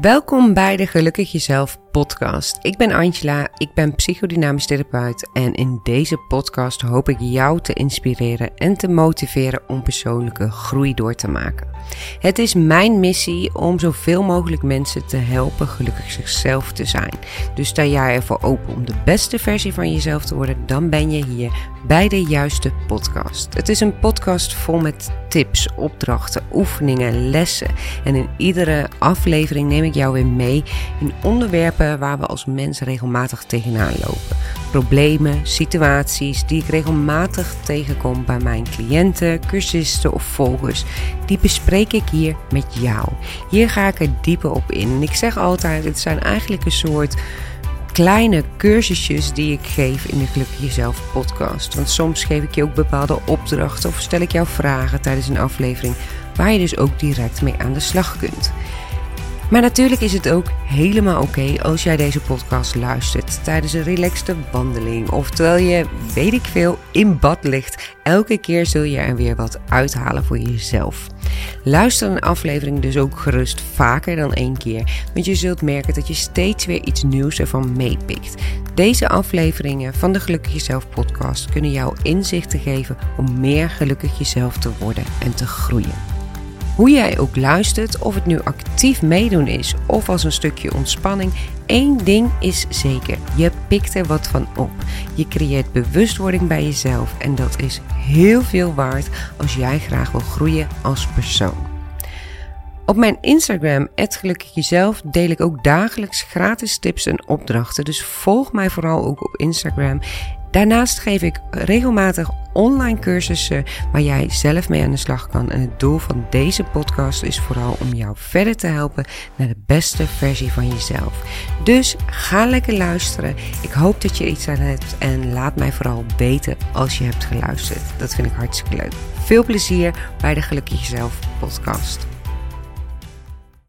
Welkom bij de Gelukkig Jezelf podcast. Ik ben Angela, ik ben psychodynamisch therapeut en in deze podcast hoop ik jou te inspireren en te motiveren om persoonlijke groei door te maken. Het is mijn missie om zoveel mogelijk mensen te helpen gelukkig zichzelf te zijn. Dus sta jij ervoor open om de beste versie van jezelf te worden, dan ben je hier bij de juiste podcast. Het is een podcast vol met tips, opdrachten, oefeningen, lessen. En in iedere aflevering neem ik jou weer mee in onderwerpen waar we als mens regelmatig tegenaan lopen. Problemen, situaties die ik regelmatig tegenkom bij mijn cliënten, cursisten of volgers, die bespreek ik hier met jou. Hier ga ik er dieper op in. En ik zeg altijd, het zijn eigenlijk een soort kleine cursusjes die ik geef in de Gelukkig Jezelf podcast. Want soms geef ik je ook bepaalde opdrachten of stel ik jou vragen tijdens een aflevering waar je dus ook direct mee aan de slag kunt. Maar natuurlijk is het ook helemaal oké als jij deze podcast luistert tijdens een relaxte wandeling of terwijl je, weet ik veel, in bad ligt. Elke keer zul je er weer wat uithalen voor jezelf. Luister een aflevering dus ook gerust vaker dan één keer, want je zult merken dat je steeds weer iets nieuws ervan meepikt. Deze afleveringen van de Gelukkig Jezelf podcast kunnen jou inzichten geven om meer gelukkig jezelf te worden en te groeien. Hoe jij ook luistert, of het nu actief meedoen is of als een stukje ontspanning, één ding is zeker: je pikt er wat van op. Je creëert bewustwording bij jezelf en dat is heel veel waard als jij graag wil groeien als persoon. Op mijn Instagram, Gelukkig Jezelf, deel ik ook dagelijks gratis tips en opdrachten. Dus volg mij vooral ook op Instagram. Daarnaast geef ik regelmatig online cursussen waar jij zelf mee aan de slag kan. En het doel van deze podcast is vooral om jou verder te helpen naar de beste versie van jezelf. Dus ga lekker luisteren. Ik hoop dat je iets aan hebt en laat mij vooral weten als je hebt geluisterd. Dat vind ik hartstikke leuk. Veel plezier bij de Gelukkig Jezelf podcast.